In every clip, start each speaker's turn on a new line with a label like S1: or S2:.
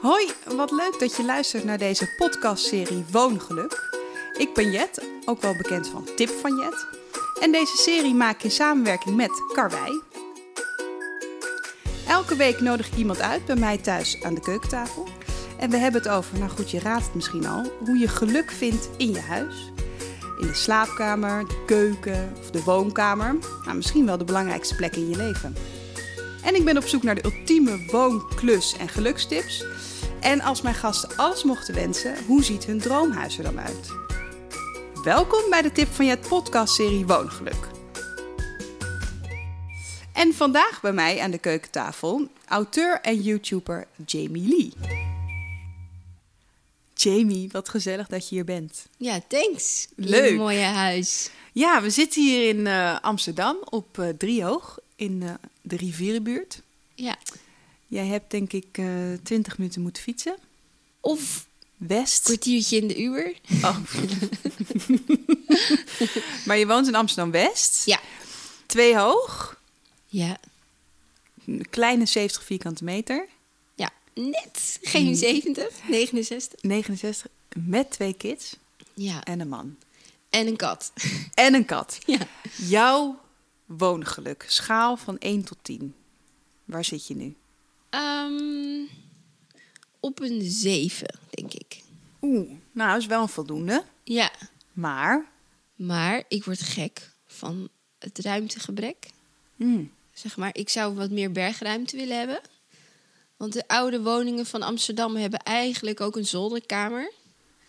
S1: Hoi, wat leuk dat je luistert naar deze podcastserie Woongeluk. Ik ben Jet, ook wel bekend van Tip van Jet. En deze serie maak ik in samenwerking met Karwei. Elke week nodig ik iemand uit bij mij thuis aan de keukentafel. En we hebben het over, nou goed, je raadt het misschien al, hoe je geluk vindt in je huis. In de slaapkamer, de keuken of de woonkamer. Nou, misschien wel de belangrijkste plek in je leven. En ik ben op zoek naar de ultieme woon-, klus- en gelukstips. En als mijn gasten alles mochten wensen, hoe ziet hun droomhuis er dan uit? Welkom bij de Tip van Jet podcastserie Woongeluk. En vandaag bij mij aan de keukentafel auteur en YouTuber Jamie Lee. Jamie, wat gezellig dat je hier bent.
S2: Ja, thanks.
S1: Leuk.
S2: Mooie huis.
S1: Ja, we zitten hier in eh, Amsterdam op eh, Driehoog in eh, de rivierenbuurt.
S2: Ja.
S1: Jij hebt denk ik eh 20 minuten moeten fietsen.
S2: Of
S1: West.
S2: kwartiertje in de uur.
S1: Oh. maar je woont in Amsterdam West.
S2: Ja.
S1: Twee hoog.
S2: Ja.
S1: Een kleine 70 vierkante meter.
S2: Ja, net. Geen 70, 69.
S1: 69. Met twee kids
S2: Ja.
S1: en een man.
S2: En een kat.
S1: En een kat.
S2: Ja.
S1: Jouw woongeluk. Schaal van 1 tot 10. Waar zit je nu?
S2: Ehm, op een 7, denk ik.
S1: Oeh, nou is wel een voldoende.
S2: Ja.
S1: Maar.
S2: Maar ik word gek van het ruimtegebrek.
S1: hmm,
S2: Zeg maar, ik zou wat meer bergruimte willen hebben. Want de oude woningen van Amsterdam hebben eigenlijk ook een zolderkamer.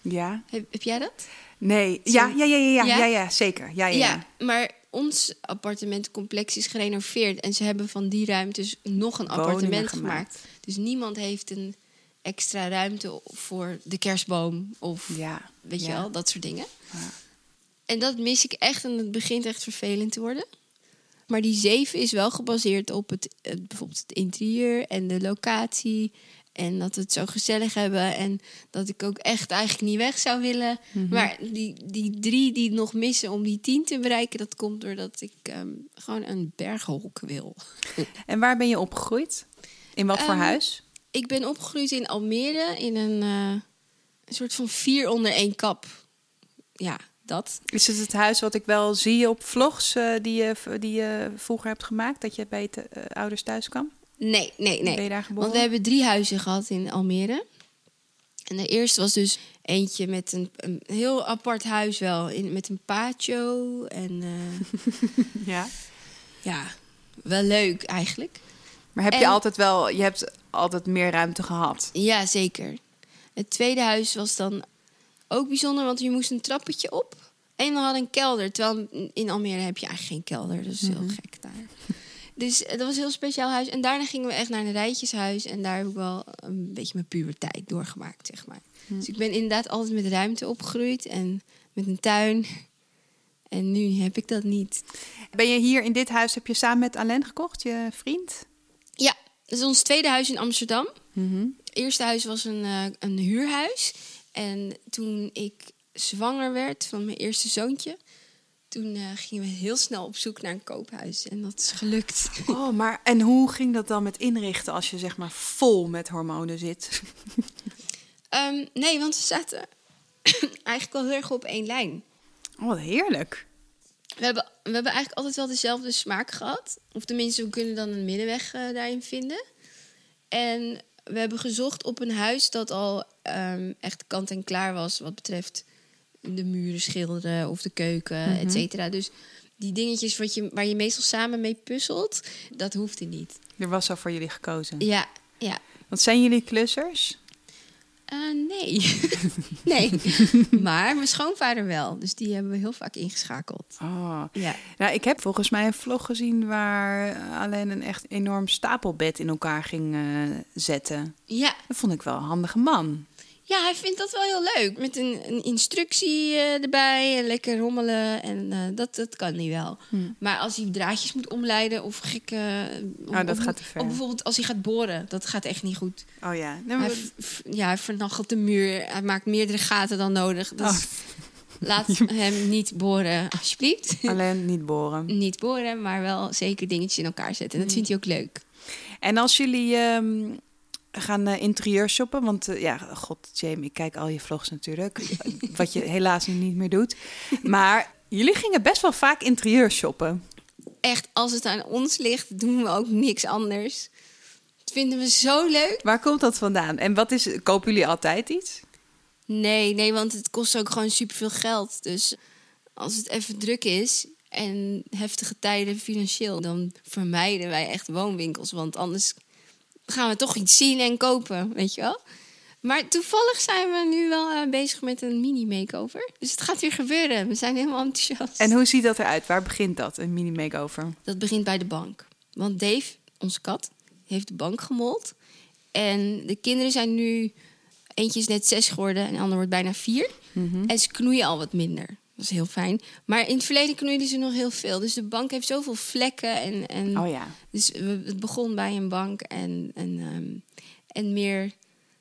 S1: ja.
S2: Heb, heb jij dat?
S1: Nee. Ja, ja, ja, ja, ja,
S2: Ja?
S1: ja, ja, zeker. Ja, ja, ja.
S2: Ja, maar ons appartementencomplex is gerenoveerd en ze hebben van die ruimtes nog een
S1: Woningen
S2: appartement
S1: gemaakt.
S2: gemaakt. Dus niemand heeft een extra ruimte voor de kerstboom of
S1: Ja,
S2: weet je wel, dat soort dingen.
S1: Ja.
S2: En dat mis ik echt en het begint echt vervelend te worden. Maar die zeven is wel gebaseerd op het, het, bijvoorbeeld het interieur en de locatie. En dat we het zo gezellig hebben. En dat ik ook echt eigenlijk niet weg zou willen.
S1: Mhm.
S2: Maar die, die drie die nog missen om die tien te bereiken... dat komt doordat ik ehm, gewoon een berghok wil.
S1: En waar ben je opgegroeid? In wat voor
S2: Ehm,
S1: huis?
S2: Ik ben opgegroeid in Almere in een, eh, een soort van vier onder één kap. Ja, dat.
S1: Is het het huis wat ik wel zie op vlogs eh, die, je, die je vroeger hebt gemaakt? Dat je bij je eh, ouders thuis kwam?
S2: Nee, nee, nee.
S1: Ben je daar geboren?
S2: Want we hebben drie huizen gehad in Almere. En de eerste was dus eentje met een, een heel apart huis wel. In, met een patio. En eh,
S1: Ja.
S2: ja, wel leuk eigenlijk.
S1: Maar heb je altijd wel, je hebt altijd meer ruimte gehad?
S2: Ja, zeker. Het tweede huis was dan ook bijzonder, want je moest een trappetje op. En we hadden een kelder. Terwijl in Almere heb je eigenlijk geen kelder. Dat is heel gek daar. Dus eh, dat was een heel speciaal huis. En daarna gingen we echt naar een rijtjeshuis. En daar heb ik wel een beetje mijn puberteit doorgemaakt, zeg maar. Dus ik ben inderdaad altijd met ruimte opgegroeid. En met een tuin. En nu heb ik dat niet.
S1: Ben je hier in dit huis, heb je samen met Alain gekocht, je vriend?
S2: Ja, dat is ons tweede huis in Amsterdam. Het eerste huis was een, eh, een huurhuis. En toen ik zwanger werd van mijn eerste zoontje... toen eh, gingen we heel snel op zoek naar een koophuis. En dat is gelukt.
S1: Oh, maar en hoe ging dat dan met inrichten als je zeg maar vol met hormonen zit?
S2: Ehm, nee, want we zaten eigenlijk wel heel erg op één lijn.
S1: Oh, wat heerlijk.
S2: We hebben, we hebben eigenlijk altijd wel dezelfde smaak gehad. Of tenminste, we kunnen dan een middenweg eh, daarin vinden. En we hebben gezocht op een huis dat al ehm, echt kant en klaar was... wat betreft de muren schilderen of de keuken, et cetera. Dus die dingetjes wat je, waar je meestal samen mee puzzelt, dat hoefde niet.
S1: Er was zo voor jullie gekozen.
S2: Ja, ja.
S1: Want zijn jullie klussers?
S2: Eh, nee. nee. maar mijn schoonvader wel. Dus die hebben we heel vaak ingeschakeld.
S1: Oh.
S2: Ja.
S1: Nou, ik heb volgens mij een vlog gezien waar Alain een echt enorm stapelbed in elkaar ging eh, zetten.
S2: Ja,
S1: Dat vond ik wel een handige man.
S2: Ja, hij vindt dat wel heel leuk. Met een, een instructie eh, erbij en lekker rommelen. En eh, dat, dat kan hij wel. Maar als hij draadjes moet omleiden of gekke...
S1: Oh, dat
S2: of,
S1: gaat te ver.
S2: Of bijvoorbeeld als hij gaat boren, dat gaat echt niet goed.
S1: Oh ja. Nee,
S2: Hij, ja, hij vernachelt de muur. Hij maakt meerdere gaten dan nodig. Dus
S1: Oh.
S2: laat hem niet boren, alsjeblieft.
S1: Alleen niet boren.
S2: niet boren, maar wel zeker dingetjes in elkaar zetten. En dat vindt hij ook leuk.
S1: En als jullie ehm, gaan uh, interieur shoppen. Want uh, ja, god, Jamie, ik kijk al je vlogs natuurlijk. wat je helaas nu niet meer doet. Maar jullie gingen best wel vaak interieur shoppen.
S2: Echt, als het aan ons ligt, doen we ook niks anders. Dat vinden we zo leuk.
S1: Waar komt dat vandaan? En wat is, kopen jullie altijd iets?
S2: Nee, nee, want het kost ook gewoon superveel geld. Dus als het even druk is en heftige tijden financieel, dan vermijden wij echt woonwinkels. Want anders gaan we toch iets zien en kopen, weet je wel. Maar toevallig zijn we nu wel uh, bezig met een mini-makeover. Dus het gaat weer gebeuren. We zijn helemaal enthousiast.
S1: En hoe ziet dat eruit? Waar begint dat, een mini-makeover?
S2: Dat begint bij de bank. Want Dave, onze kat, heeft de bank gemold. En de kinderen zijn nu... Eentje is net zes geworden en de ander wordt bijna vier.
S1: Mhm.
S2: En ze knoeien al wat minder. Dat is heel fijn. Maar in het verleden knoeiden ze nog heel veel. Dus de bank heeft zoveel vlekken. En, en
S1: Oh ja.
S2: Dus we- het begon bij een bank en, en, ehm, en meer...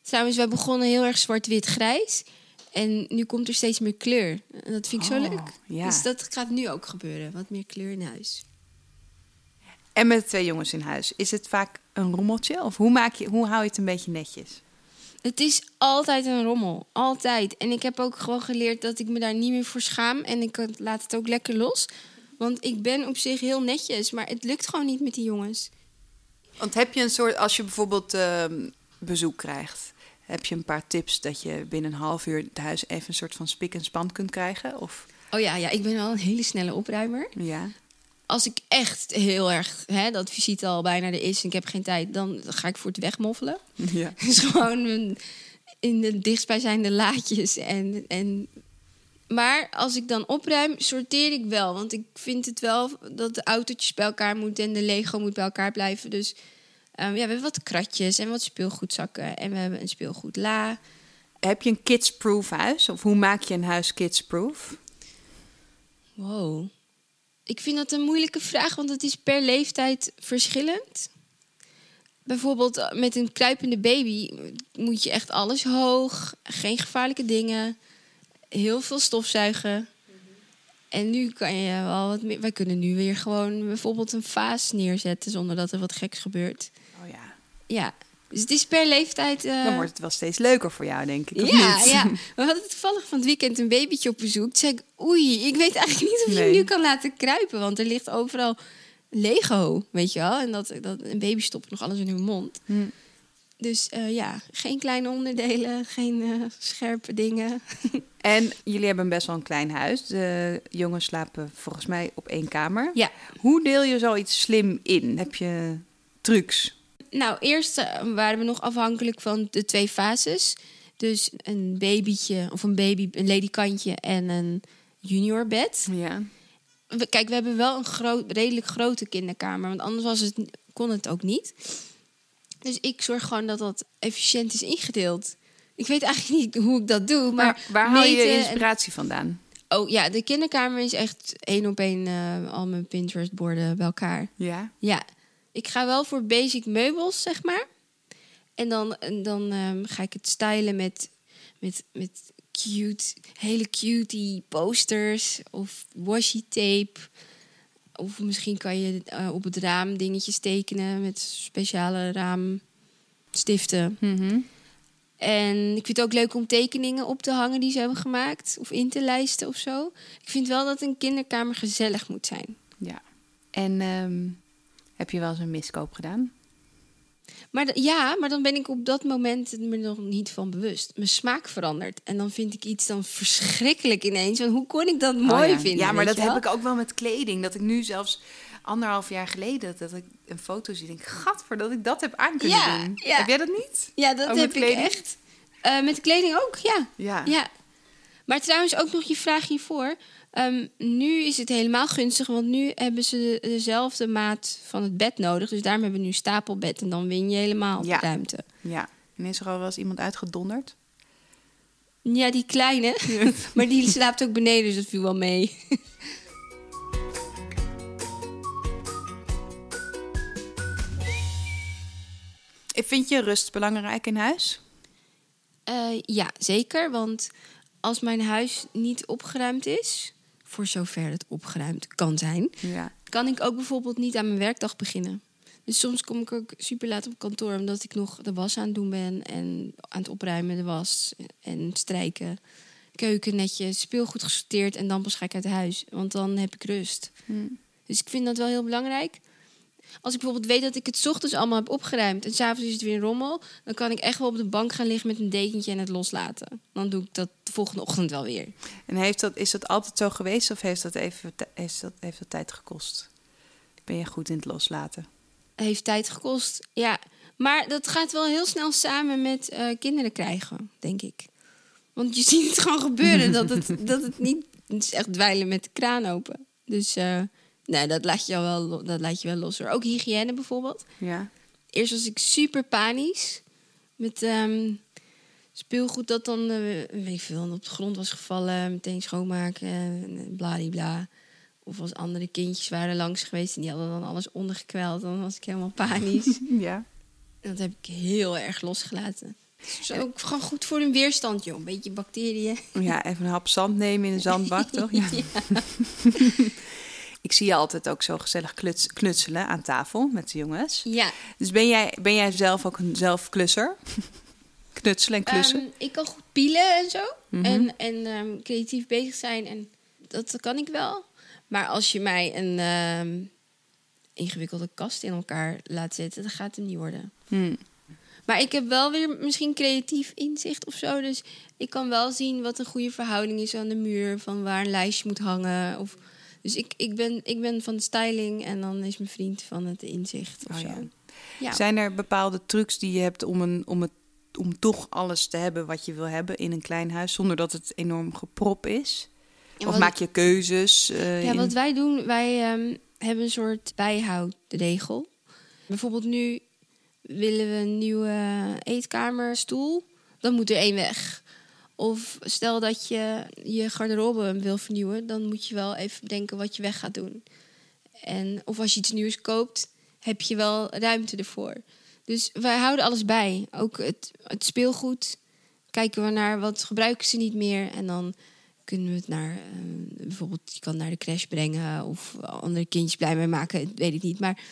S2: Trouwens, we begonnen heel erg zwart-wit-grijs. En nu komt er steeds meer kleur. En dat vind ik zo
S1: Oh,
S2: leuk.
S1: ja.
S2: Dus dat gaat nu ook gebeuren. Wat meer kleur in huis.
S1: En met twee jongens in huis, is het vaak een rommeltje? Of hoe, maak je, hoe hou je het een beetje netjes?
S2: Het is altijd een rommel. Altijd. En ik heb ook gewoon geleerd dat ik me daar niet meer voor schaam. En ik laat het ook lekker los. Want ik ben op zich heel netjes. Maar het lukt gewoon niet met die jongens.
S1: Want heb je een soort, als je bijvoorbeeld ehm, bezoek krijgt, heb je een paar tips dat je binnen een half uur het huis even een soort van spik en span kunt krijgen? Of
S2: Oh ja, ja, ik ben wel een hele snelle opruimer.
S1: ja,
S2: als ik echt heel erg, hè, dat visite al bijna er is en ik heb geen tijd, dan ga ik voor het wegmoffelen.
S1: ja.
S2: Dus gewoon in de dichtstbijzijnde laadjes. En, en, maar als ik dan opruim, sorteer ik wel. Want ik vind het wel dat de autootjes bij elkaar moeten en de Lego moet bij elkaar blijven. Dus ehm, ja, we hebben wat kratjes en wat speelgoedzakken. En we hebben een speelgoedla.
S1: Heb je een kids-proof huis? Of hoe maak je een huis kids-proof?
S2: Wow. Ik vind dat een moeilijke vraag, want het is per leeftijd verschillend. Bijvoorbeeld eh, met een kruipende baby moet je echt alles hoog, geen gevaarlijke dingen, heel veel stofzuigen. En nu kan je wel wat meer. Wij kunnen nu weer gewoon bijvoorbeeld een vaas neerzetten zonder dat er wat geks gebeurt.
S1: Oh ja.
S2: Ja, dus het is per leeftijd. eh,
S1: Dan wordt het wel steeds leuker voor jou, denk ik. of
S2: ja,
S1: niet?
S2: ja, we hadden toevallig van het weekend een babytje op bezoek. Toen zei ik, oei, ik weet eigenlijk niet of je
S1: Nee.
S2: hem nu kan laten kruipen. Want er ligt overal Lego, weet je wel. En dat, dat, een baby stopt nog alles in hun mond.
S1: Hm.
S2: Dus eh, ja, geen kleine onderdelen, geen eh, scherpe dingen.
S1: En jullie hebben best wel een klein huis. De jongens slapen volgens mij op één kamer.
S2: Ja.
S1: Hoe deel je zoiets slim in? Heb je trucs?
S2: Nou, eerst eh, waren we nog afhankelijk van de twee fases. Dus een babytje, of een baby, een ledikantje en een junior bed.
S1: Ja.
S2: We- Kijk, we hebben wel een groot, redelijk grote kinderkamer. Want anders was het, kon het ook niet. Dus ik zorg gewoon dat dat efficiënt is ingedeeld. Ik weet eigenlijk niet hoe ik dat doe. Maar
S1: Maar waar haal je
S2: en-
S1: inspiratie vandaan?
S2: Oh ja, de kinderkamer is echt één op één eh, al mijn Pinterest-borden bij elkaar.
S1: Ja.
S2: Ja, ik ga wel voor basic meubels, zeg maar. En dan, en dan ehm, ga ik het stylen met, met, met cute, hele cutie posters of washi tape. Of misschien kan je eh, op het raam dingetjes tekenen met speciale raamstiften.
S1: Mhm.
S2: En ik vind het ook leuk om tekeningen op te hangen die ze hebben gemaakt. Of in te lijsten of zo. Ik vind wel dat een kinderkamer gezellig moet zijn.
S1: Ja. En ehm, heb je wel eens een miskoop gedaan?
S2: Maar ja, maar dan ben ik op dat moment me nog niet van bewust. Mijn smaak verandert. En dan vind ik iets dan verschrikkelijk ineens. Want hoe kon ik dat mooi
S1: Oh ja.
S2: vinden?
S1: Ja, maar dat heb ik ook wel met kleding. Dat ik nu zelfs anderhalf jaar geleden dat ik een foto zie. Denk, gadver, dat ik dat heb aan kunnen
S2: Ja,
S1: doen.
S2: ja.
S1: Heb jij dat niet?
S2: Ja, dat
S1: Ook
S2: heb ik echt. Eh, met kleding ook, ja.
S1: Ja.
S2: ja. Maar trouwens ook nog je vraag hiervoor. Ehm, nu is het helemaal gunstig, want nu hebben ze de- dezelfde maat van het bed nodig. Dus daarom hebben we nu stapelbed en dan win je helemaal
S1: Ja.
S2: ruimte.
S1: ja. En is er al wel eens iemand uitgedonderd?
S2: Ja, die kleine. maar die slaapt ook beneden, dus dat viel wel mee.
S1: Vind je rust belangrijk in huis?
S2: Eh, ja, zeker. Want als mijn huis niet opgeruimd is, voor zover het opgeruimd kan zijn,
S1: Ja.
S2: kan ik ook bijvoorbeeld niet aan mijn werkdag beginnen. Dus soms kom ik ook super laat op kantoor omdat ik nog de was aan het doen ben en aan het opruimen de was en strijken. Keuken netjes, speelgoed gesorteerd en dan pas ga ik uit huis. Want dan heb ik rust.
S1: Hmm.
S2: Dus ik vind dat wel heel belangrijk. Als ik bijvoorbeeld weet dat ik het 's ochtends allemaal heb opgeruimd en s'avonds is het weer een rommel, dan kan ik echt wel op de bank gaan liggen met een dekentje en het loslaten. Dan doe ik dat de volgende ochtend wel weer.
S1: En heeft dat, is dat altijd zo geweest of heeft dat even heeft dat, heeft dat tijd gekost? Ben je goed in het loslaten?
S2: heeft tijd gekost. Ja, maar dat gaat wel heel snel samen met eh, kinderen krijgen, denk ik. Want je ziet het gewoon gebeuren dat het, dat het niet het is echt dweilen met de kraan open. Dus eh, nee, dat laat je wel, dat laat je wel los. Hoor. Ook hygiëne bijvoorbeeld.
S1: Ja.
S2: Eerst was ik super panisch met ehm, speelgoed dat dan eh, weet ik veel, op de grond was gevallen, meteen schoonmaken, en bladibla. Of als andere kindjes waren langs geweest en die hadden dan alles ondergekweld, dan was ik helemaal panisch.
S1: Ja.
S2: En dat heb ik heel erg losgelaten. Het is ook gewoon goed voor een weerstand, joh. Een beetje bacteriën.
S1: Ja, even een hap zand nemen in een zandbak, toch? Ja. Ik zie je altijd ook zo gezellig kluts- knutselen aan tafel met de jongens.
S2: Ja,
S1: Dus ben jij, ben jij zelf ook een zelfklusser? Knutselen en klussen?
S2: ehm, ik kan goed pielen en zo.
S1: Mhm.
S2: En, en ehm, creatief bezig zijn. En dat kan ik wel. Maar als je mij een ehm, ingewikkelde kast in elkaar laat zetten, dan gaat het niet worden.
S1: Hmm.
S2: Maar ik heb wel weer misschien creatief inzicht of zo. Dus ik kan wel zien wat een goede verhouding is aan de muur. Van waar een lijstje moet hangen. Of, dus ik, ik, ben, ik ben van de styling en dan is mijn vriend van het inzicht of
S1: Oh,
S2: zo.
S1: ja.
S2: Ja.
S1: Zijn er bepaalde trucs die je hebt om, een, om, het, om toch alles te hebben wat je wil hebben in een klein huis, zonder dat het enorm geprop is? Of maak je keuzes? eh,
S2: Ja,
S1: in-
S2: wat wij doen, wij ehm, hebben een soort bijhoudregel. Bijvoorbeeld nu willen we een nieuwe eetkamerstoel, dan moet er één weg. Of stel dat je je garderobe wil vernieuwen, dan moet je wel even bedenken wat je weg gaat doen. En, of als je iets nieuws koopt, heb je wel ruimte ervoor. Dus wij houden alles bij. Ook het, het speelgoed. Kijken we naar wat gebruiken ze niet meer. En dan kunnen we het naar, eh, bijvoorbeeld, je kan naar de crash brengen of andere kindjes blij mee maken, weet ik niet. Maar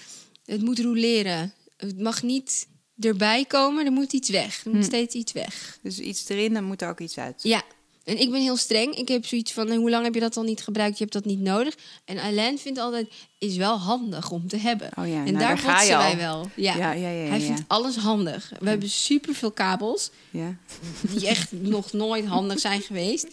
S2: het moet roleren. Het mag niet erbij komen, er moet iets weg. Er moet
S1: Hm.
S2: steeds iets weg.
S1: Dus iets erin, dan moet er ook iets uit.
S2: Ja, en ik ben heel streng. Ik heb zoiets van, eh, hoe lang heb je dat al niet gebruikt? Je hebt dat niet nodig. En Alain vindt altijd, is wel handig om te hebben.
S1: Oh ja,
S2: en
S1: nou,
S2: daar
S1: daar ga je
S2: botsen wij wel. Ja.
S1: Ja, ja, ja,
S2: Hij vindt alles handig. We hebben superveel kabels
S1: Ja.
S2: die echt nog nooit handig zijn geweest.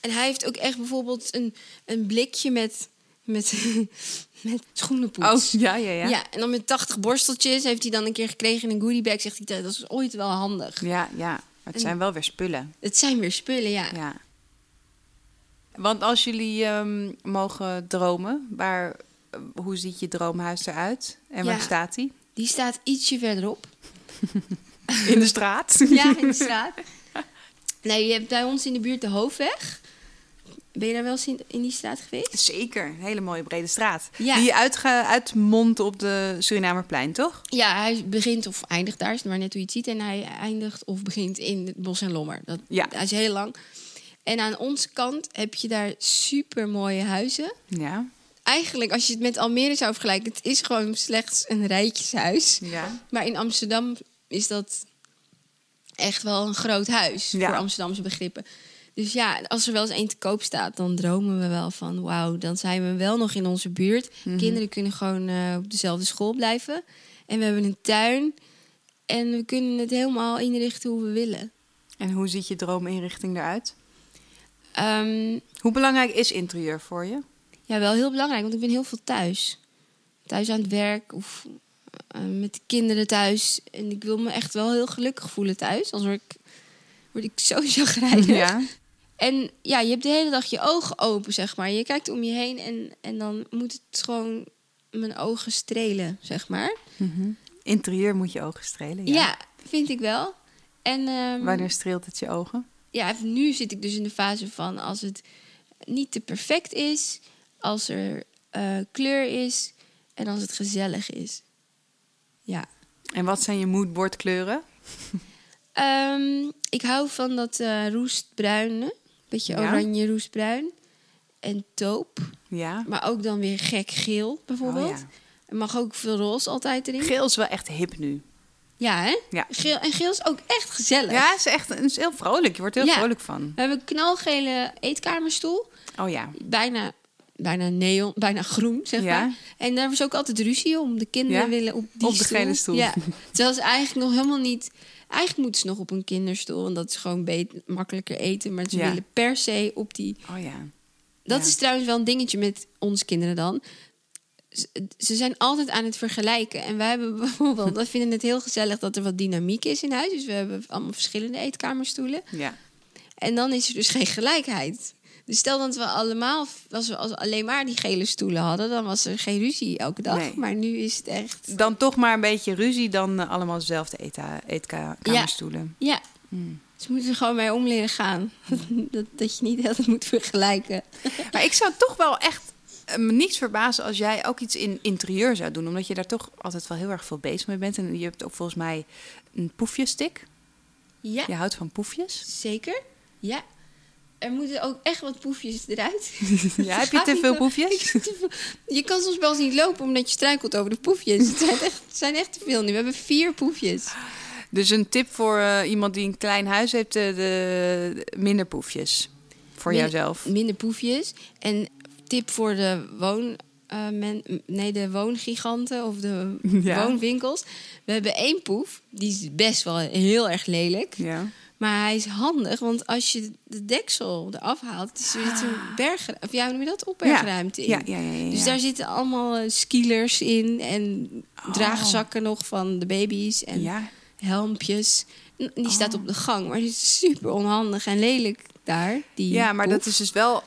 S2: En hij heeft ook echt bijvoorbeeld een, een blikje met, met, met schoenenpoets.
S1: Oh, ja, ja, ja.
S2: Ja, en dan met 80 borsteltjes heeft hij dan een keer gekregen in een goodiebag. Zegt hij, dat is ooit wel handig.
S1: Ja, ja. Maar het
S2: En-
S1: zijn wel weer spullen.
S2: Het zijn weer spullen, ja.
S1: Ja. Want als jullie ehm, mogen dromen, waar, hoe ziet je droomhuis eruit? En waar staat die?
S2: Die staat ietsje verderop.
S1: In de straat?
S2: Ja, in de straat. Nee, je hebt bij ons in de buurt de Hoofdweg. Ben je daar wel eens in, in die straat geweest?
S1: Zeker, een hele mooie brede straat.
S2: Ja.
S1: Die uitge, uitmondt op de Surinamerplein, toch?
S2: Ja, hij begint of eindigt daar, is maar net hoe je het ziet. En hij eindigt of begint in het Bos en Lommer. Dat,
S1: Ja.
S2: Is heel lang. En aan onze kant heb je daar super mooie huizen.
S1: Ja.
S2: Eigenlijk, als je het met Almere zou vergelijken, het is gewoon slechts een rijtjeshuis.
S1: Ja.
S2: Maar in Amsterdam is dat echt wel een groot huis
S1: Ja.
S2: voor Amsterdamse begrippen. Dus ja, als er wel eens één te koop staat, dan dromen we wel van wauw, dan zijn we wel nog in onze buurt.
S1: Mhm.
S2: Kinderen kunnen gewoon eh, op dezelfde school blijven. En we hebben een tuin. En we kunnen het helemaal inrichten hoe we willen.
S1: En hoe ziet je droominrichting eruit?
S2: Ehm,
S1: Hoe belangrijk is interieur voor je?
S2: ja, wel heel belangrijk, want ik ben heel veel thuis. Thuis aan het werk of eh, met de kinderen thuis. En ik wil me echt wel heel gelukkig voelen thuis. Anders word ik, word ik sowieso grijnig.
S1: Ja.
S2: En ja, je hebt de hele dag je ogen open, zeg maar. Je kijkt om je heen en, en dan moet het gewoon mijn ogen strelen, zeg maar.
S1: Mhm. Interieur moet je ogen strelen. Ja.
S2: Ja, vind ik wel. En ehm,
S1: Wanneer streelt het je ogen?
S2: ja, nu zit ik dus in de fase van als het niet te perfect is, als er eh, kleur is en als het gezellig is. Ja.
S1: En wat zijn je moodboardkleuren?
S2: Ehm, ik hou van dat eh roestbruine, beetje oranje roestbruin en taupe.
S1: Ja.
S2: Maar ook dan weer gek geel, bijvoorbeeld.
S1: Oh, ja.
S2: Er mag ook veel roze altijd erin.
S1: Geel is wel echt hip nu.
S2: Ja, hè?
S1: Ja.
S2: Geel, en geel is ook echt gezellig.
S1: Ja, is echt is heel vrolijk. Je wordt er heel
S2: Ja.
S1: vrolijk van.
S2: We hebben een knalgele eetkamerstoel.
S1: Oh ja.
S2: Bijna, bijna neon, bijna groen, zeg
S1: Ja.
S2: maar. En daar was ook altijd ruzie om. De kinderen
S1: Ja?
S2: willen op die
S1: Op de gele stoel.
S2: Ja. Terwijl ze eigenlijk nog helemaal niet... Eigenlijk moeten ze nog op een kinderstoel. Want dat is gewoon beter, makkelijker eten. Maar ze
S1: Ja.
S2: willen per se op die...
S1: Oh ja.
S2: Dat
S1: Ja.
S2: is trouwens wel een dingetje met onze kinderen dan. Ze, ze zijn altijd aan het vergelijken. En wij hebben bijvoorbeeld... We vinden het heel gezellig dat er wat dynamiek is in huis. Dus we hebben allemaal verschillende eetkamerstoelen.
S1: Ja.
S2: En dan is er dus geen gelijkheid. Dus stel dat we allemaal, als we als alleen maar die gele stoelen hadden, dan was er geen ruzie elke dag.
S1: Nee.
S2: Maar nu is het echt.
S1: Dan toch maar een beetje ruzie dan eh, allemaal dezelfde eetkamerstoelen.
S2: Ja.
S1: Hmm.
S2: Dus moeten er gewoon mee om leren gaan. dat, dat je niet altijd moet vergelijken.
S1: Maar ik zou toch wel echt eh, me niets verbazen als jij ook iets in interieur zou doen. Omdat je daar toch altijd wel heel erg veel bezig mee bent. En je hebt ook volgens mij een poefjesstick.
S2: Ja,
S1: Je houdt van poefjes.
S2: zeker. Ja. Er moeten ook echt wat poefjes eruit.
S1: Ja, heb je te veel poefjes?
S2: Te veel- Je kan soms wel eens niet lopen omdat je struikelt over de poefjes. Het zijn echt, het zijn echt te veel nu. We hebben vier poefjes.
S1: Dus een tip voor eh, iemand die een klein huis heeft, eh, de, minder poefjes. Voor jouzelf.
S2: Minder poefjes. En tip voor de woon... eh, men, nee, de woongiganten of de
S1: Ja.
S2: woonwinkels. We hebben één poef. Die is best wel heel erg lelijk.
S1: Ja.
S2: Maar hij is handig, want als je de deksel eraf haalt... is er zit een berg... Of ja, noem je dat? Opbergruimte in.
S1: Ja, ja, ja, ja,
S2: Dus daar zitten allemaal eh, skilers in en draagzakken nog van de baby's en
S1: Ja.
S2: helmpjes. En Die staat
S1: Oh.
S2: op de gang, maar die is super onhandig en lelijk daar. Die
S1: ja, maar dat is dus wel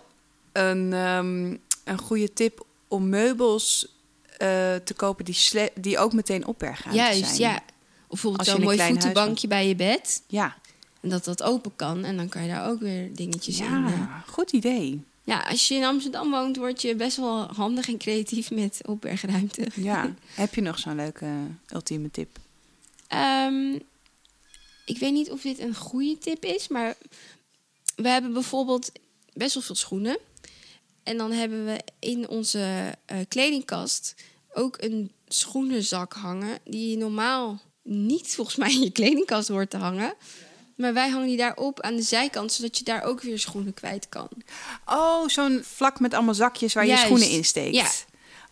S1: een, ehm, een goede tip om meubels eh, te kopen die, sle- die ook meteen opbergruimte
S2: Juist,
S1: zijn.
S2: ja. Of bijvoorbeeld zo'n mooi voetenbankje bij je bed.
S1: Ja,
S2: dat dat open kan. En dan kan je daar ook weer dingetjes in. eh.
S1: ja goed idee.
S2: Ja, als je in Amsterdam woont, word je best wel handig en creatief met opbergruimte.
S1: Ja. Heb je nog zo'n leuke ultieme tip?
S2: Ehm, ik weet niet of dit een goede tip is, maar we hebben bijvoorbeeld best wel veel schoenen. En dan hebben we in onze eh, kledingkast ook een schoenenzak hangen, die normaal niet volgens mij in je kledingkast hoort te hangen. Maar wij hangen die daarop aan de zijkant, zodat je daar ook weer schoenen kwijt kan.
S1: Oh, zo'n vlak met allemaal zakjes waar
S2: Juist.
S1: je schoenen in steekt.
S2: Ja.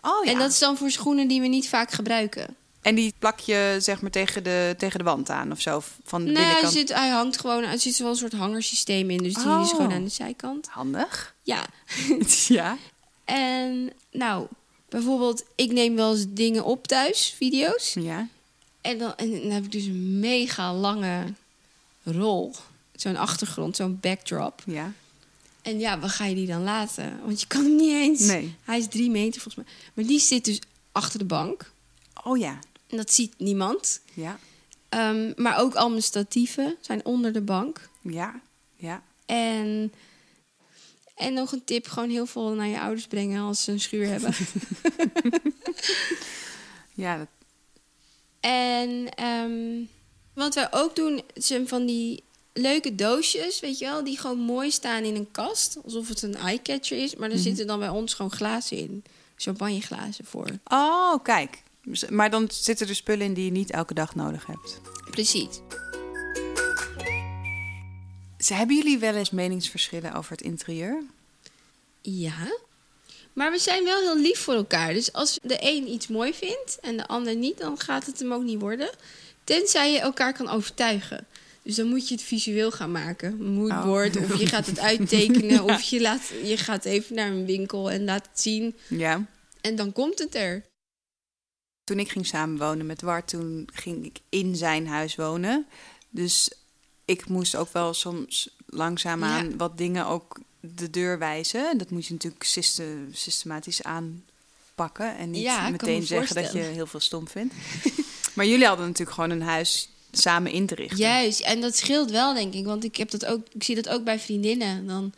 S1: Oh ja.
S2: En dat is dan voor schoenen die we niet vaak gebruiken.
S1: En die plak je zeg maar tegen de, tegen de wand aan of zo? Van de
S2: Nee, hij, zit, hij hangt gewoon, er zit wel een soort hangersysteem in, dus die is
S1: Oh.
S2: gewoon aan de zijkant.
S1: Handig.
S2: Ja,
S1: ja.
S2: En nou, bijvoorbeeld, ik neem wel eens dingen op thuis, video's.
S1: Ja.
S2: En dan, en dan heb ik dus een mega lange rol. Zo'n achtergrond, zo'n backdrop.
S1: Ja.
S2: En ja, waar ga je die dan laten? Want je kan hem niet eens.
S1: Nee.
S2: Hij is drie meter volgens mij. Maar die zit dus achter de bank.
S1: Oh ja.
S2: En dat ziet niemand.
S1: Ja.
S2: Ehm, maar ook al mijn statieven zijn onder de bank.
S1: Ja. Ja.
S2: En, en nog een tip, gewoon heel veel naar je ouders brengen als ze een schuur hebben.
S1: Ja, dat,
S2: En ehm, wat wij ook doen, zijn van die leuke doosjes, weet je wel, die gewoon mooi staan in een kast. Alsof het een eyecatcher is. Maar er zitten dan bij ons gewoon glazen in. Champagneglazen voor.
S1: Oh, kijk. Dus- Maar dan zitten er spullen in die je niet elke dag nodig hebt.
S2: Precies.
S1: Ze- Hebben jullie wel eens meningsverschillen over het interieur?
S2: Ja. Maar we zijn wel heel lief voor elkaar. Dus als de een iets mooi vindt en de ander niet, dan gaat het hem ook niet worden. Tenzij je elkaar kan overtuigen. Dus dan moet je het visueel gaan maken. Moodboard. Of je gaat het uittekenen. Of je, laat, je gaat even naar een winkel en laat het zien.
S1: Ja.
S2: En dan komt het er.
S1: Toen ik ging samenwonen met Wart, toen ging ik in zijn huis wonen. Dus ik moest ook wel soms langzaamaan
S2: Ja.
S1: wat dingen ook de deur wijzen. En dat moet je natuurlijk syste- systematisch aanpakken. En niet
S2: Ja,
S1: meteen
S2: me
S1: zeggen dat je heel veel stom vindt. maar jullie hadden natuurlijk gewoon een huis samen in te richten.
S2: Juist, en dat scheelt wel, denk ik. Want ik, heb dat ook, ik zie dat ook bij vriendinnen. Dan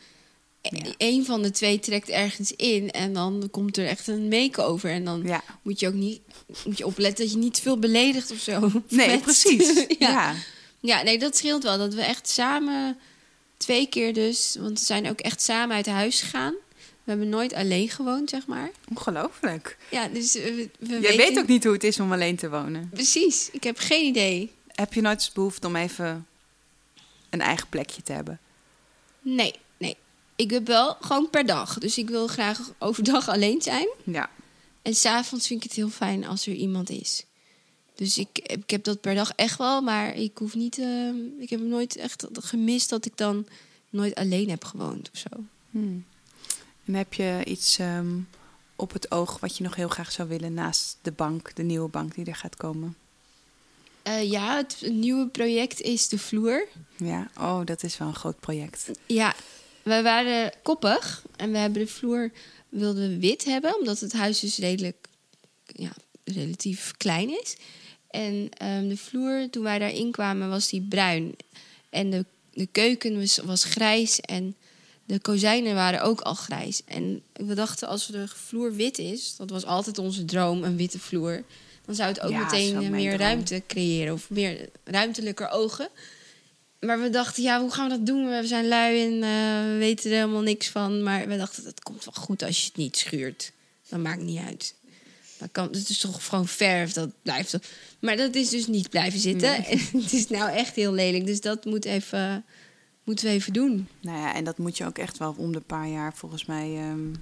S1: Ja.
S2: een van de twee trekt ergens in en dan komt er echt een make-over. En dan
S1: Ja.
S2: moet je ook niet moet je opletten dat je niet te veel beledigt of zo.
S1: Nee,
S2: Met-
S1: precies.
S2: ja.
S1: ja.
S2: ja, nee, dat scheelt wel. Dat we echt samen twee keer dus, want we zijn ook echt samen uit huis gegaan. We hebben nooit alleen gewoond, zeg maar.
S1: Ongelooflijk.
S2: Ja, dus we, we
S1: Jij
S2: weten...
S1: weet ook niet hoe het is om alleen te wonen.
S2: Precies, ik heb geen idee.
S1: Heb je nooit behoefte om even een eigen plekje te hebben?
S2: Nee, nee. Ik heb wel gewoon per dag. Dus ik wil graag overdag alleen zijn.
S1: Ja.
S2: En s'avonds vind ik het heel fijn als er iemand is. Dus ik, ik heb dat per dag echt wel, maar ik hoef niet. eh, ik heb nooit echt gemist dat ik dan nooit alleen heb gewoond of zo.
S1: Hmm. En heb je iets ehm, op het oog wat je nog heel graag zou willen naast de bank, de nieuwe bank die er gaat komen?
S2: Eh, ja, het, nieuwe project is de vloer.
S1: Ja, oh, dat is wel een groot project.
S2: Ja, wij waren koppig en we hebben de vloer wilden we wit hebben, omdat het huis dus redelijk, ja, relatief klein is. En ehm, de vloer, toen wij daarin kwamen, was die bruin. En de, de keuken was, was grijs en de kozijnen waren ook al grijs. En we dachten, als de vloer wit is, dat was altijd onze droom, een witte vloer. Dan zou het ook
S1: Ja,
S2: meteen
S1: ook
S2: eh, meer
S1: droom.
S2: ruimte creëren of meer ruimtelijker ogen. Maar we dachten, ja, hoe gaan we dat doen? We zijn lui en eh, we weten er helemaal niks van. Maar we dachten, het komt wel goed als je het niet schuurt. Dat maakt niet uit. Dat kan, het is toch gewoon verf, dat blijft. toch- Maar dat is dus niet blijven zitten. En het is nou echt heel lelijk. Dus dat moet even, moeten we even doen.
S1: Nou ja, en dat moet je ook echt wel om de paar jaar volgens mij ehm,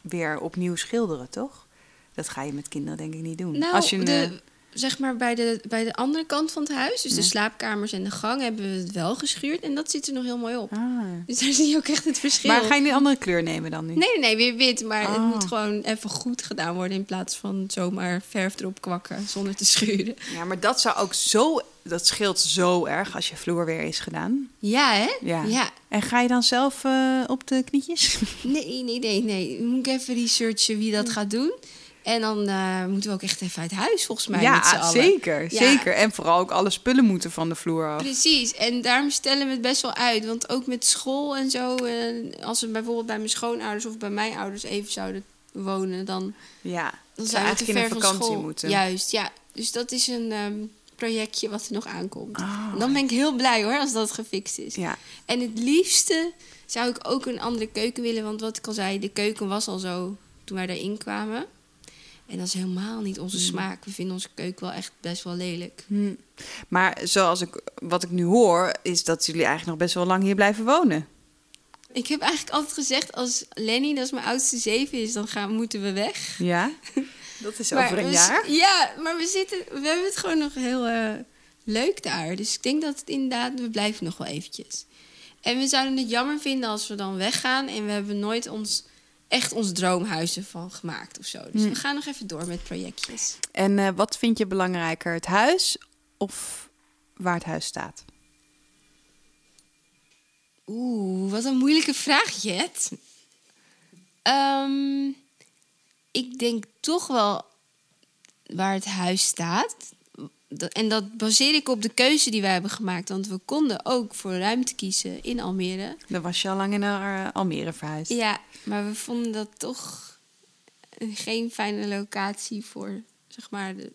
S1: weer opnieuw schilderen, toch? Dat ga je met kinderen denk ik niet doen.
S2: Nou,
S1: Als je een,
S2: de,
S1: eh,
S2: zeg maar bij de, bij de andere kant van het huis, dus de slaapkamers en de gang, hebben we het wel geschuurd. En dat zit er nog heel mooi op.
S1: ah.
S2: Dus daar zie je ook echt het verschil.
S1: Maar ga je een andere kleur nemen dan nu?
S2: Nee, nee, nee, weer wit. Maar het
S1: Oh.
S2: moet gewoon even goed gedaan worden in plaats van zomaar verf erop kwakken zonder te schuren.
S1: Ja, maar dat zou ook zo... Dat scheelt zo erg als je vloer weer is gedaan.
S2: Ja, hè?
S1: Ja.
S2: ja.
S1: En ga je dan zelf eh, op de knietjes?
S2: Nee, nee, nee, nee. Moet ik even researchen wie dat gaat doen. En dan eh, moeten we ook echt even uit huis, volgens mij, met z'n
S1: ja,
S2: allen.
S1: zeker,
S2: Ja.
S1: zeker. En vooral ook alle spullen moeten van de vloer af.
S2: Precies, en daarom stellen we het best wel uit. Want ook met school en zo, eh, als we bijvoorbeeld bij mijn schoonouders of bij mijn ouders even zouden wonen, dan,
S1: Ja,
S2: dan
S1: zou eigenlijk in een vakantie moeten.
S2: Juist, ja. Dus dat is een ehm, projectje wat er nog aankomt.
S1: Oh.
S2: En dan ben ik heel blij hoor, als dat gefixt is.
S1: Ja,
S2: En het liefste zou ik ook een andere keuken willen. Want wat ik al zei, de keuken was al zo toen wij daarin kwamen. En dat is helemaal niet onze
S1: Hmm.
S2: smaak. We vinden onze keuken wel echt best wel lelijk.
S1: Hm. Maar zoals ik, wat ik nu hoor, is dat jullie eigenlijk nog best wel lang hier blijven wonen.
S2: Ik heb eigenlijk altijd gezegd, als Lenny, dat is mijn oudste zeven is, dan gaan, moeten we weg.
S1: Ja? Dat is over een jaar.
S2: Ja, maar we, zitten, we hebben het gewoon nog heel eh, leuk daar. Dus ik denk dat het inderdaad, we blijven nog wel eventjes. En we zouden het jammer vinden als we dan weggaan en we hebben nooit ons, echt ons droomhuis ervan gemaakt of zo. Dus
S1: Hm.
S2: we gaan nog even door met projectjes.
S1: En eh, wat vind je belangrijker, het huis of waar het huis staat?
S2: Oeh, wat een moeilijke vraag, Jet. Ehm, ik denk toch wel waar het huis staat. Dat- En dat baseer ik op de keuze die wij hebben gemaakt. Want we konden ook voor ruimte kiezen in Almere.
S1: Dan was je al lang naar eh, Almere verhuisd.
S2: Ja, maar we vonden dat toch een- geen fijne locatie voor, zeg maar, de,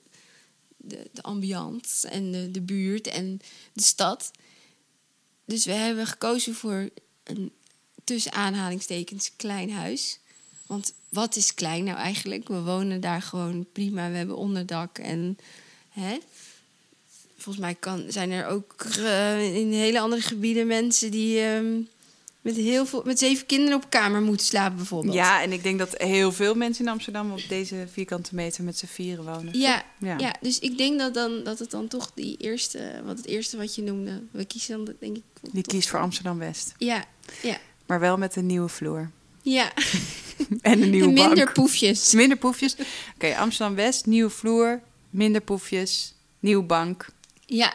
S2: de, de ambiance en de, de buurt en de stad. Dus we hebben gekozen voor een tussen aanhalingstekens klein huis. Want wat is klein nou eigenlijk? We wonen daar gewoon prima. We hebben onderdak en hè? Volgens mij kan, zijn er ook eh, in hele andere gebieden mensen die ehm, met heel veel met zeven kinderen op kamer moeten slapen bijvoorbeeld.
S1: Ja, en ik denk dat heel veel mensen in Amsterdam op deze vierkante meter met z'n vieren wonen.
S2: Ja,
S1: Ja.
S2: ja. dus ik denk dat, dan, dat het dan toch die eerste, wat het eerste wat je noemde, we kiezen dan denk ik.
S1: Die
S2: toch-
S1: kiest voor Amsterdam-West.
S2: Ja, ja,
S1: Maar wel met een nieuwe vloer.
S2: ja.
S1: En een nieuwe
S2: en minder
S1: bank.
S2: poefjes.
S1: Minder poefjes. Oké, Amsterdam-West, nieuwe vloer, minder poefjes, nieuwe bank
S2: Ja.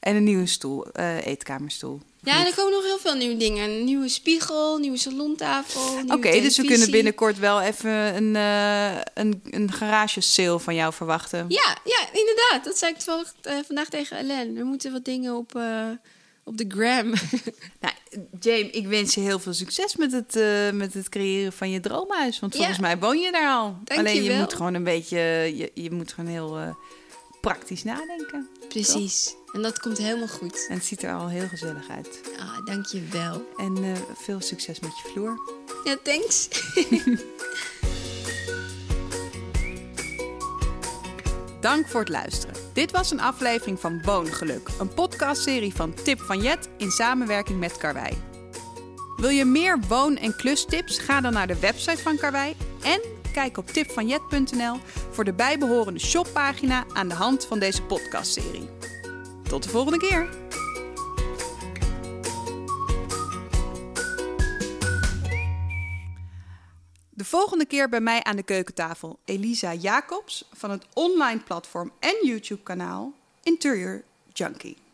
S1: en een nieuwe stoel, eh, eetkamerstoel.
S2: Ja, er komen nog heel veel nieuwe dingen. Een nieuwe spiegel, nieuwe salontafel.
S1: Oké, dus we kunnen binnenkort wel even een, eh een, een garage sale van jou verwachten.
S2: Ja, ja, inderdaad. Dat zei ik toevallig eh, vandaag tegen Ellen. Er moeten wat dingen op, op de gram.
S1: Nou, James, ik wens je heel veel succes met het, met het creëren van je droomhuis. Want
S2: Ja.
S1: volgens mij woon je daar al.
S2: Dank
S1: Alleen
S2: je
S1: moet gewoon een beetje, je, je moet gewoon heel praktisch nadenken.
S2: Precies. En dat komt helemaal goed.
S1: En het ziet er al heel gezellig uit.
S2: Ah, dank je wel.
S1: En eh, veel succes met je vloer.
S2: Ja, thanks.
S1: Dank voor het luisteren. Dit was een aflevering van Woongeluk, een podcastserie van Tip van Jet in samenwerking met Karwei. Wil je meer woon- en klustips? Ga dan naar de website van Karwei en kijk op tipvanjet.nl voor de bijbehorende shoppagina aan de hand van deze podcastserie. Tot de volgende keer! De volgende keer bij mij aan de keukentafel Elisa Jacobs van het online platform en YouTube kanaal Interior Junkie.